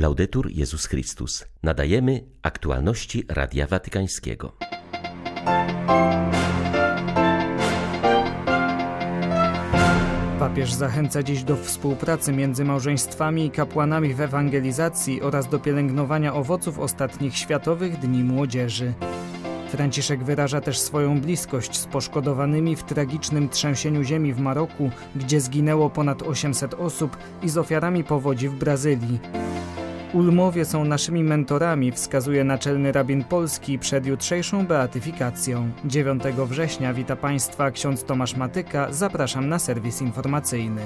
Laudetur Jezus Chrystus. Nadajemy aktualności Radia Watykańskiego. Papież zachęca dziś do współpracy między małżeństwami i kapłanami w ewangelizacji oraz do pielęgnowania owoców ostatnich Światowych Dni Młodzieży. Franciszek wyraża też swoją bliskość z poszkodowanymi w tragicznym trzęsieniu ziemi w Maroku, gdzie zginęło ponad 800 osób i z ofiarami powodzi w Brazylii. Ulmowie są naszymi mentorami, wskazuje naczelny rabin polski przed jutrzejszą beatyfikacją. 9 września wita Państwa ksiądz Tomasz Matyka. Zapraszam na serwis informacyjny.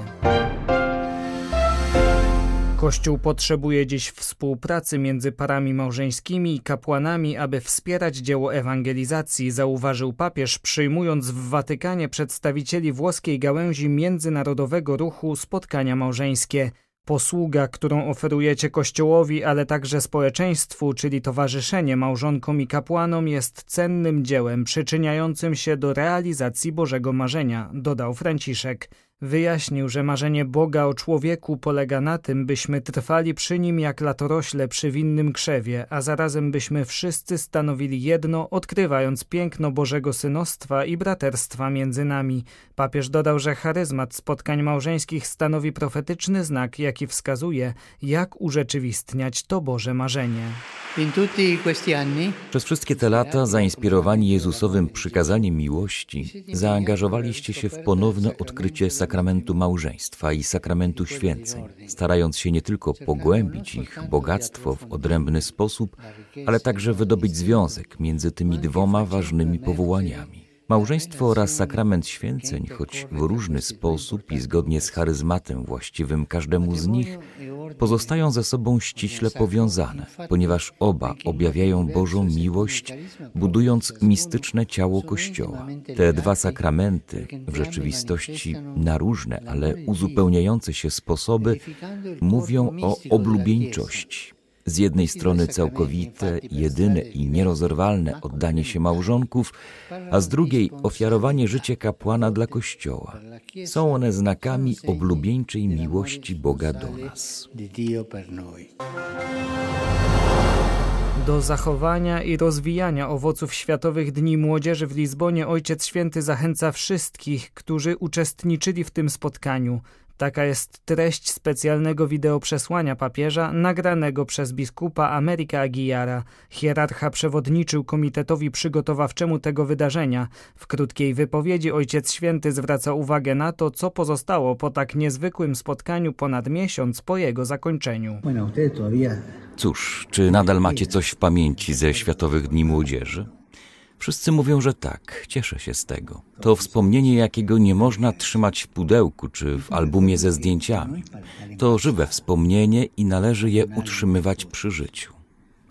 Kościół potrzebuje dziś współpracy między parami małżeńskimi i kapłanami, aby wspierać dzieło ewangelizacji, zauważył papież, przyjmując w Watykanie przedstawicieli włoskiej gałęzi międzynarodowego ruchu spotkania małżeńskie. Posługa, którą oferujecie Kościołowi, ale także społeczeństwu, czyli towarzyszenie małżonkom i kapłanom, jest cennym dziełem przyczyniającym się do realizacji Bożego marzenia, dodał Franciszek. Wyjaśnił, że marzenie Boga o człowieku polega na tym, byśmy trwali przy nim jak latorośle przy winnym krzewie, a zarazem byśmy wszyscy stanowili jedno, odkrywając piękno Bożego synostwa i braterstwa między nami. Papież dodał, że charyzmat spotkań małżeńskich stanowi profetyczny znak, jaki wskazuje, jak urzeczywistniać to Boże marzenie. Przez wszystkie te lata, zainspirowani Jezusowym przykazaniem miłości, zaangażowaliście się w ponowne odkrycie sakramentu małżeństwa i sakramentu święceń, starając się nie tylko pogłębić ich bogactwo w odrębny sposób, ale także wydobyć związek między tymi dwoma ważnymi powołaniami. Małżeństwo oraz sakrament święceń, choć w różny sposób i zgodnie z charyzmatem właściwym każdemu z nich, pozostają ze sobą ściśle powiązane, ponieważ oba objawiają Bożą miłość, budując mistyczne ciało Kościoła. Te dwa sakramenty, w rzeczywistości na różne, ale uzupełniające się sposoby, mówią o oblubieńczości z jednej strony całkowite, jedyne i nierozerwalne oddanie się małżonków, a z drugiej ofiarowanie życia kapłana dla Kościoła. Są one znakami oblubieńczej miłości Boga do nas. Do zachowania i rozwijania owoców Światowych Dni Młodzieży w Lizbonie Ojciec Święty zachęca wszystkich, którzy uczestniczyli w tym spotkaniu. Taka jest treść specjalnego wideoprzesłania papieża nagranego przez biskupa Ameryka Aguiara. Hierarcha przewodniczył komitetowi przygotowawczemu tego wydarzenia. W krótkiej wypowiedzi Ojciec Święty zwraca uwagę na to, co pozostało po tak niezwykłym spotkaniu ponad miesiąc po jego zakończeniu. Cóż, czy nadal macie coś w pamięci ze Światowych Dni Młodzieży? Wszyscy mówią, że tak, cieszę się z tego. To wspomnienie, jakiego nie można trzymać w pudełku czy w albumie ze zdjęciami. To żywe wspomnienie i należy je utrzymywać przy życiu.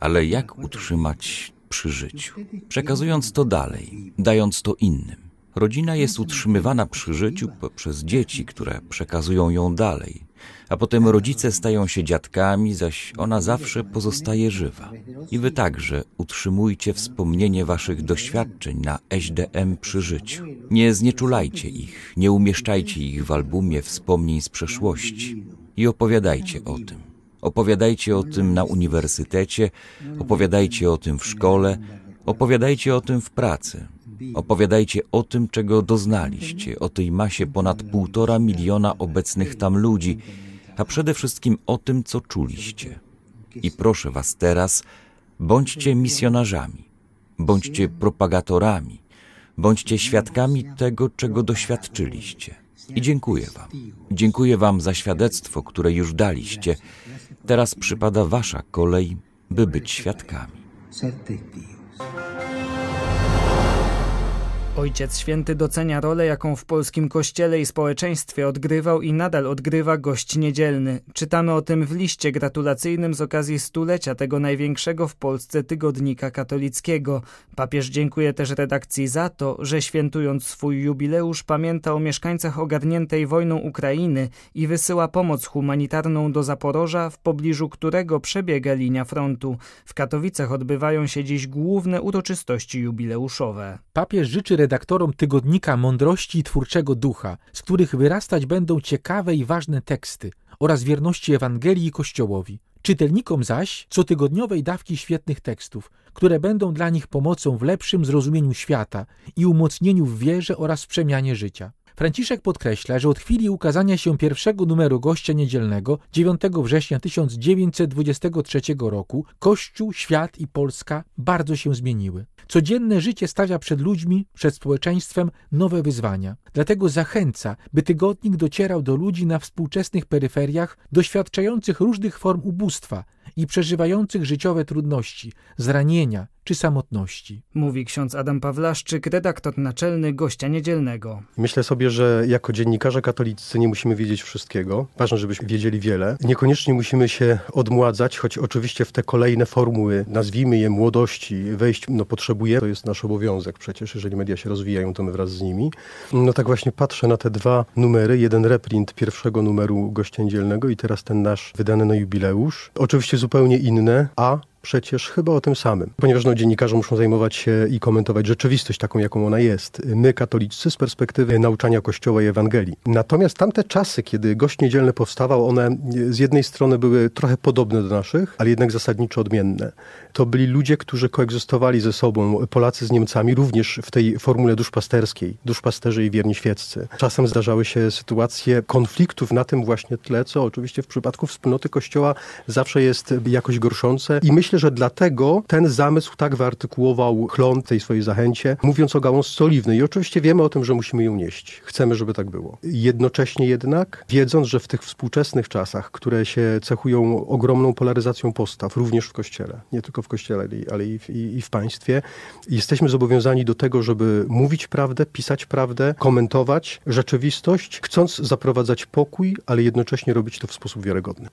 Ale jak utrzymać przy życiu? Przekazując to dalej, dając to innym. Rodzina jest utrzymywana przy życiu poprzez dzieci, które przekazują ją dalej, a potem rodzice stają się dziadkami, zaś ona zawsze pozostaje żywa. I wy także utrzymujcie wspomnienie waszych doświadczeń na SDM przy życiu. Nie znieczulajcie ich, nie umieszczajcie ich w albumie wspomnień z przeszłości i opowiadajcie o tym. Opowiadajcie o tym na uniwersytecie, opowiadajcie o tym w szkole, opowiadajcie o tym w pracy, Opowiadajcie o tym, czego doznaliście, o tej masie ponad półtora miliona obecnych tam ludzi, a przede wszystkim o tym, co czuliście. I proszę Was teraz, bądźcie misjonarzami, bądźcie propagatorami, bądźcie świadkami tego, czego doświadczyliście. I dziękuję Wam. Dziękuję Wam za świadectwo, które już daliście. Teraz przypada Wasza kolej, by być świadkami. Ojciec Święty docenia rolę, jaką w polskim kościele i społeczeństwie odgrywał i nadal odgrywa gość niedzielny. Czytamy o tym w liście gratulacyjnym z okazji stulecia tego największego w Polsce tygodnika katolickiego. Papież dziękuje też redakcji za to, że świętując swój jubileusz pamięta o mieszkańcach ogarniętej wojną Ukrainy i wysyła pomoc humanitarną do Zaporoża, w pobliżu którego przebiega linia frontu. W Katowicach odbywają się dziś główne uroczystości jubileuszowe. Papież życzy redaktorom tygodnika Mądrości i Twórczego Ducha, z których wyrastać będą ciekawe i ważne teksty oraz wierności Ewangelii i Kościołowi. Czytelnikom zaś cotygodniowej dawki świetnych tekstów, które będą dla nich pomocą w lepszym zrozumieniu świata i umocnieniu w wierze oraz przemianie życia. Franciszek podkreśla, że od chwili ukazania się pierwszego numeru gościa niedzielnego 9 września 1923 roku Kościół, świat i Polska bardzo się zmieniły. Codzienne życie stawia przed ludźmi, przed społeczeństwem nowe wyzwania. Dlatego zachęca, by tygodnik docierał do ludzi na współczesnych peryferiach, doświadczających różnych form ubóstwa i przeżywających życiowe trudności, zranienia czy samotności. Mówi ksiądz Adam Pawlaszczyk, redaktor naczelny gościa niedzielnego. Myślę sobie, że jako dziennikarze katolicy nie musimy wiedzieć wszystkiego. Ważne, żebyśmy wiedzieli wiele. Niekoniecznie musimy się odmładzać, choć oczywiście w te kolejne formuły, nazwijmy je młodości, wejść no, potrzebujemy. To jest nasz obowiązek przecież, jeżeli media się rozwijają, to my wraz z nimi. No tak właśnie patrzę na te dwa numery. Jeden reprint pierwszego numeru gościa niedzielnego i teraz ten nasz wydany na jubileusz. Oczywiście zupełnie inne, a przecież chyba o tym samym. Ponieważ no, dziennikarze muszą zajmować się i komentować rzeczywistość taką, jaką ona jest. My, katolicy, z perspektywy nauczania Kościoła i Ewangelii. Natomiast tamte czasy, kiedy gość niedzielny powstawał, one z jednej strony były trochę podobne do naszych, ale jednak zasadniczo odmienne. To byli ludzie, którzy koegzystowali ze sobą, Polacy z Niemcami, również w tej formule duszpasterskiej, duszpasterzy i wierni świeccy. Czasem zdarzały się sytuacje konfliktów na tym właśnie tle, co oczywiście w przypadku wspólnoty Kościoła zawsze jest jakoś gorszące i myślę, myślę, że dlatego ten zamysł tak wyartykułował Chlon w tej swojej zachęcie, mówiąc o gałązce oliwnej. I oczywiście wiemy o tym, że musimy ją nieść. Chcemy, żeby tak było. Jednocześnie jednak, wiedząc, że w tych współczesnych czasach, które się cechują ogromną polaryzacją postaw, również w Kościele, nie tylko w Kościele, ale i w, i, i w państwie, jesteśmy zobowiązani do tego, żeby mówić prawdę, pisać prawdę, komentować rzeczywistość, chcąc zaprowadzać pokój, ale jednocześnie robić to w sposób wiarygodny.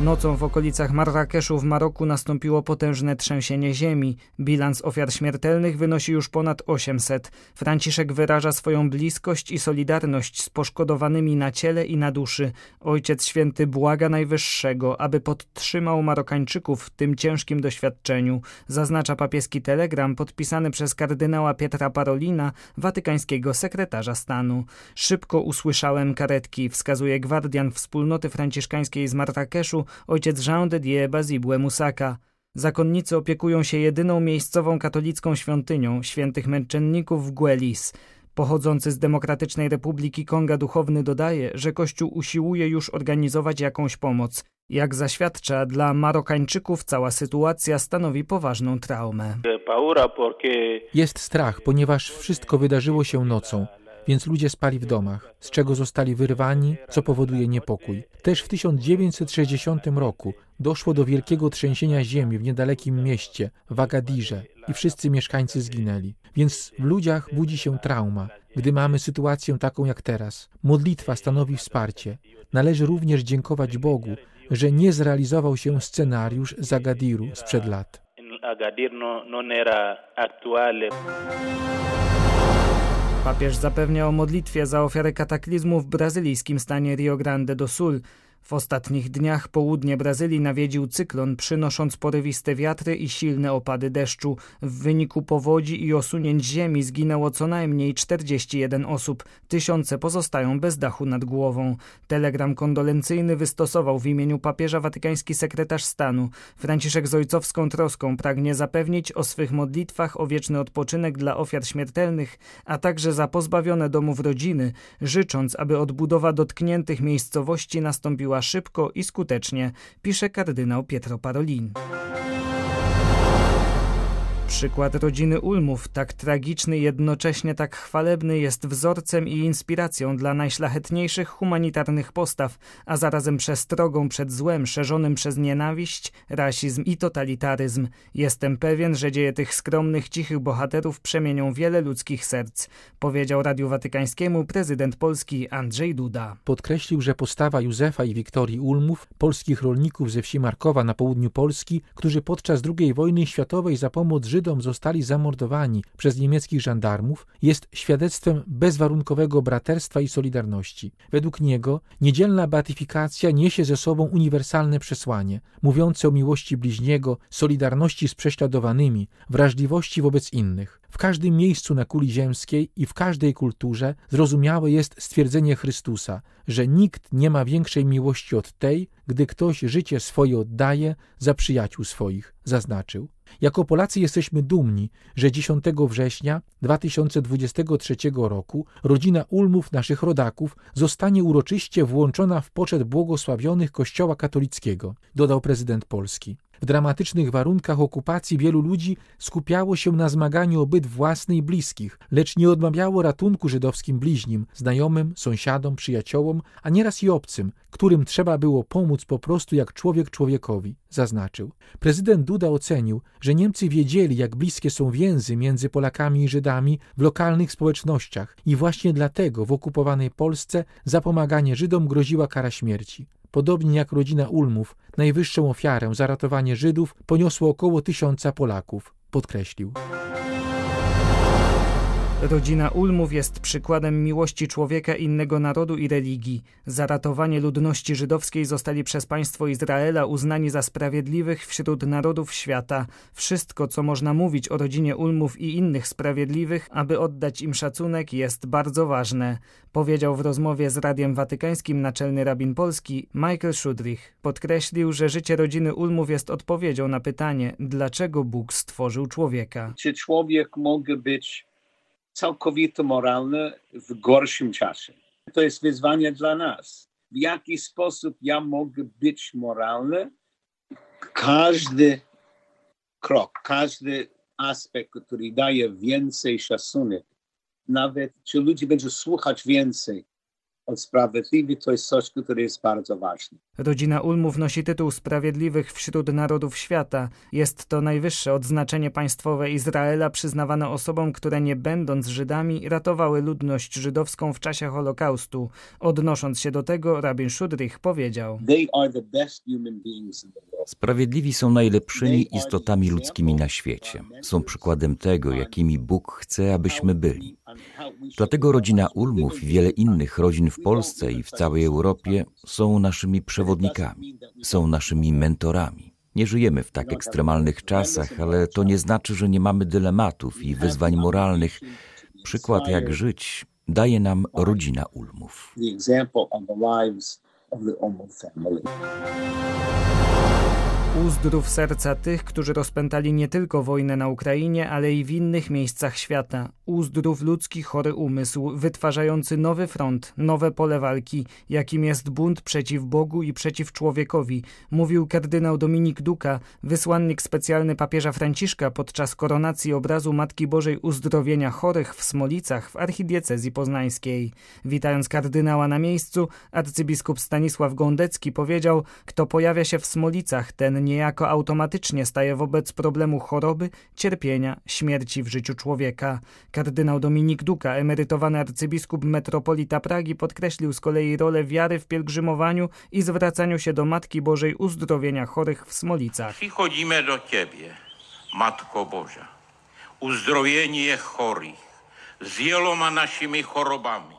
Nocą w okolicach Marrakeszu w Maroku nastąpiło potężne trzęsienie ziemi. Bilans ofiar śmiertelnych wynosi już ponad 800. Franciszek wyraża swoją bliskość i solidarność z poszkodowanymi na ciele i na duszy. Ojciec Święty błaga Najwyższego, aby podtrzymał Marokańczyków w tym ciężkim doświadczeniu, zaznacza papieski telegram podpisany przez kardynała Pietra Parolina, watykańskiego sekretarza stanu. Szybko usłyszałem karetki, wskazuje gwardian wspólnoty franciszkańskiej z Marrakeszu, ojciec Jean de Dieu Bazibue Musaka. Zakonnicy opiekują się jedyną miejscową katolicką świątynią świętych męczenników w Guelis. Pochodzący z Demokratycznej Republiki Konga duchowny dodaje, że Kościół usiłuje już organizować jakąś pomoc. Jak zaświadcza, dla Marokańczyków cała sytuacja stanowi poważną traumę. Jest strach, ponieważ wszystko wydarzyło się nocą więc ludzie spali w domach, z czego zostali wyrwani, co powoduje niepokój. Też w 1960 roku doszło do wielkiego trzęsienia ziemi w niedalekim mieście, w Agadirze i wszyscy mieszkańcy zginęli. Więc w ludziach budzi się trauma, gdy mamy sytuację taką jak teraz. Modlitwa stanowi wsparcie. Należy również dziękować Bogu, że nie zrealizował się scenariusz z Agadiru sprzed lat. Agadir no, non era actuale. Papież zapewnia o modlitwie za ofiary kataklizmu w brazylijskim stanie Rio Grande do Sul. W ostatnich dniach południe Brazylii nawiedził cyklon, przynosząc porywiste wiatry i silne opady deszczu. W wyniku powodzi i osunięć ziemi zginęło co najmniej 41 osób. Tysiące pozostają bez dachu nad głową. Telegram kondolencyjny wystosował w imieniu papieża watykański sekretarz stanu. Franciszek z ojcowską troską pragnie zapewnić o swych modlitwach o wieczny odpoczynek dla ofiar śmiertelnych, a także za pozbawione domów rodziny, życząc, aby odbudowa dotkniętych miejscowości nastąpiła szybko i skutecznie, pisze kardynał Pietro Parolin. Przykład rodziny Ulmów, tak tragiczny jednocześnie tak chwalebny, jest wzorcem i inspiracją dla najszlachetniejszych humanitarnych postaw, a zarazem przestrogą przed złem szerzonym przez nienawiść, rasizm i totalitaryzm. Jestem pewien, że dzieje tych skromnych, cichych bohaterów przemienią wiele ludzkich serc, powiedział Radiu Watykańskiemu prezydent Polski Andrzej Duda. Podkreślił, że postawa Józefa i Wiktorii Ulmów, polskich rolników ze wsi Markowa na południu Polski, którzy podczas II wojny światowej za pomoc Żydom Żydom zostali zamordowani przez niemieckich żandarmów, jest świadectwem bezwarunkowego braterstwa i solidarności. Według niego niedzielna beatyfikacja niesie ze sobą uniwersalne przesłanie, mówiące o miłości bliźniego, solidarności z prześladowanymi, wrażliwości wobec innych. W każdym miejscu na kuli ziemskiej i w każdej kulturze zrozumiałe jest stwierdzenie Chrystusa, że nikt nie ma większej miłości od tej, gdy ktoś życie swoje oddaje za przyjaciół swoich, zaznaczył. Jako Polacy jesteśmy dumni, że 10 września 2023 roku rodzina Ulmów, naszych rodaków, zostanie uroczyście włączona w poczet błogosławionych Kościoła katolickiego, dodał prezydent Polski. W dramatycznych warunkach okupacji wielu ludzi skupiało się na zmaganiu o byt własny i bliskich, lecz nie odmawiało ratunku żydowskim bliźnim, znajomym, sąsiadom, przyjaciołom, a nieraz i obcym, którym trzeba było pomóc po prostu jak człowiek człowiekowi, zaznaczył. Prezydent Duda ocenił, że Niemcy wiedzieli, jak bliskie są więzy między Polakami i Żydami w lokalnych społecznościach i właśnie dlatego w okupowanej Polsce za pomaganie Żydom groziła kara śmierci. Podobnie jak rodzina Ulmów, najwyższą ofiarę za ratowanie Żydów poniosło około tysiąca Polaków, podkreślił. Rodzina Ulmów jest przykładem miłości człowieka innego narodu i religii. Za ratowanie ludności żydowskiej zostali przez państwo Izraela uznani za sprawiedliwych wśród narodów świata. Wszystko, co można mówić o rodzinie Ulmów i innych sprawiedliwych, aby oddać im szacunek, jest bardzo ważne, powiedział w rozmowie z Radiem Watykańskim naczelny rabin polski Michael Schudrich. Podkreślił, że życie rodziny Ulmów jest odpowiedzią na pytanie, dlaczego Bóg stworzył człowieka. Czy człowiek mógł być całkowite moralne w gorszym czasie. To jest wyzwanie dla nas. W jaki sposób ja mogę być moralny? Każdy krok, każdy aspekt, który daje więcej szacunek, nawet czy ludzie będą słuchać więcej, od sprawiedliwych to jest coś, które jest bardzo ważne. Rodzina Ulmów nosi tytuł Sprawiedliwych wśród Narodów Świata. Jest to najwyższe odznaczenie państwowe Izraela przyznawane osobom, które nie będąc Żydami ratowały ludność żydowską w czasie Holokaustu. Odnosząc się do tego, rabin Szudrich powiedział Sprawiedliwi są najlepszymi istotami ludzkimi na świecie. Są przykładem tego, jakimi Bóg chce, abyśmy byli. Dlatego rodzina Ulmów i wiele innych rodzin w Polsce i w całej Europie są naszymi przewodnikami, są naszymi mentorami. Nie żyjemy w tak ekstremalnych czasach, ale to nie znaczy, że nie mamy dylematów i wyzwań moralnych. Przykład jak żyć daje nam rodzina Ulmów. of the Omo family. Uzdrów serca tych, którzy rozpętali nie tylko wojnę na Ukrainie, ale i w innych miejscach świata. Uzdrów ludzki chory umysł, wytwarzający nowy front, nowe pole walki, jakim jest bunt przeciw Bogu i przeciw człowiekowi, mówił kardynał Dominik Duka, wysłannik specjalny papieża Franciszka podczas koronacji obrazu Matki Bożej Uzdrowienia Chorych w Smolicach w archidiecezji poznańskiej. Witając kardynała na miejscu, arcybiskup Stanisław Gądecki powiedział, kto pojawia się w Smolicach, ten niejako automatycznie staje wobec problemu choroby, cierpienia, śmierci w życiu człowieka. Kardynał Dominik Duka, emerytowany arcybiskup metropolita Pragi, podkreślił z kolei rolę wiary w pielgrzymowaniu i zwracaniu się do Matki Bożej uzdrowienia chorych w Smolicach. Przychodzimy do Ciebie, Matko Boża, uzdrowienie chorych z wieloma naszymi chorobami.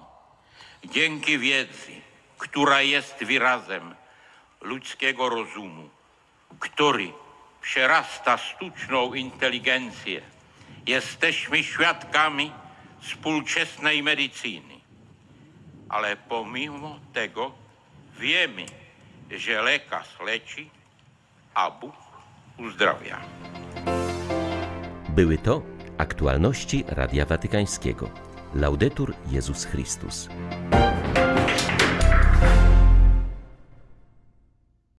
Dzięki wiedzy, która jest wyrazem ludzkiego rozumu, który przerasta sztuczną inteligencję, jesteśmy świadkami współczesnej medycyny. Ale pomimo tego wiemy, że lekarz leczy, a Bóg uzdrawia. Były to aktualności Radia Watykańskiego. Laudetur Jezus Chrystus.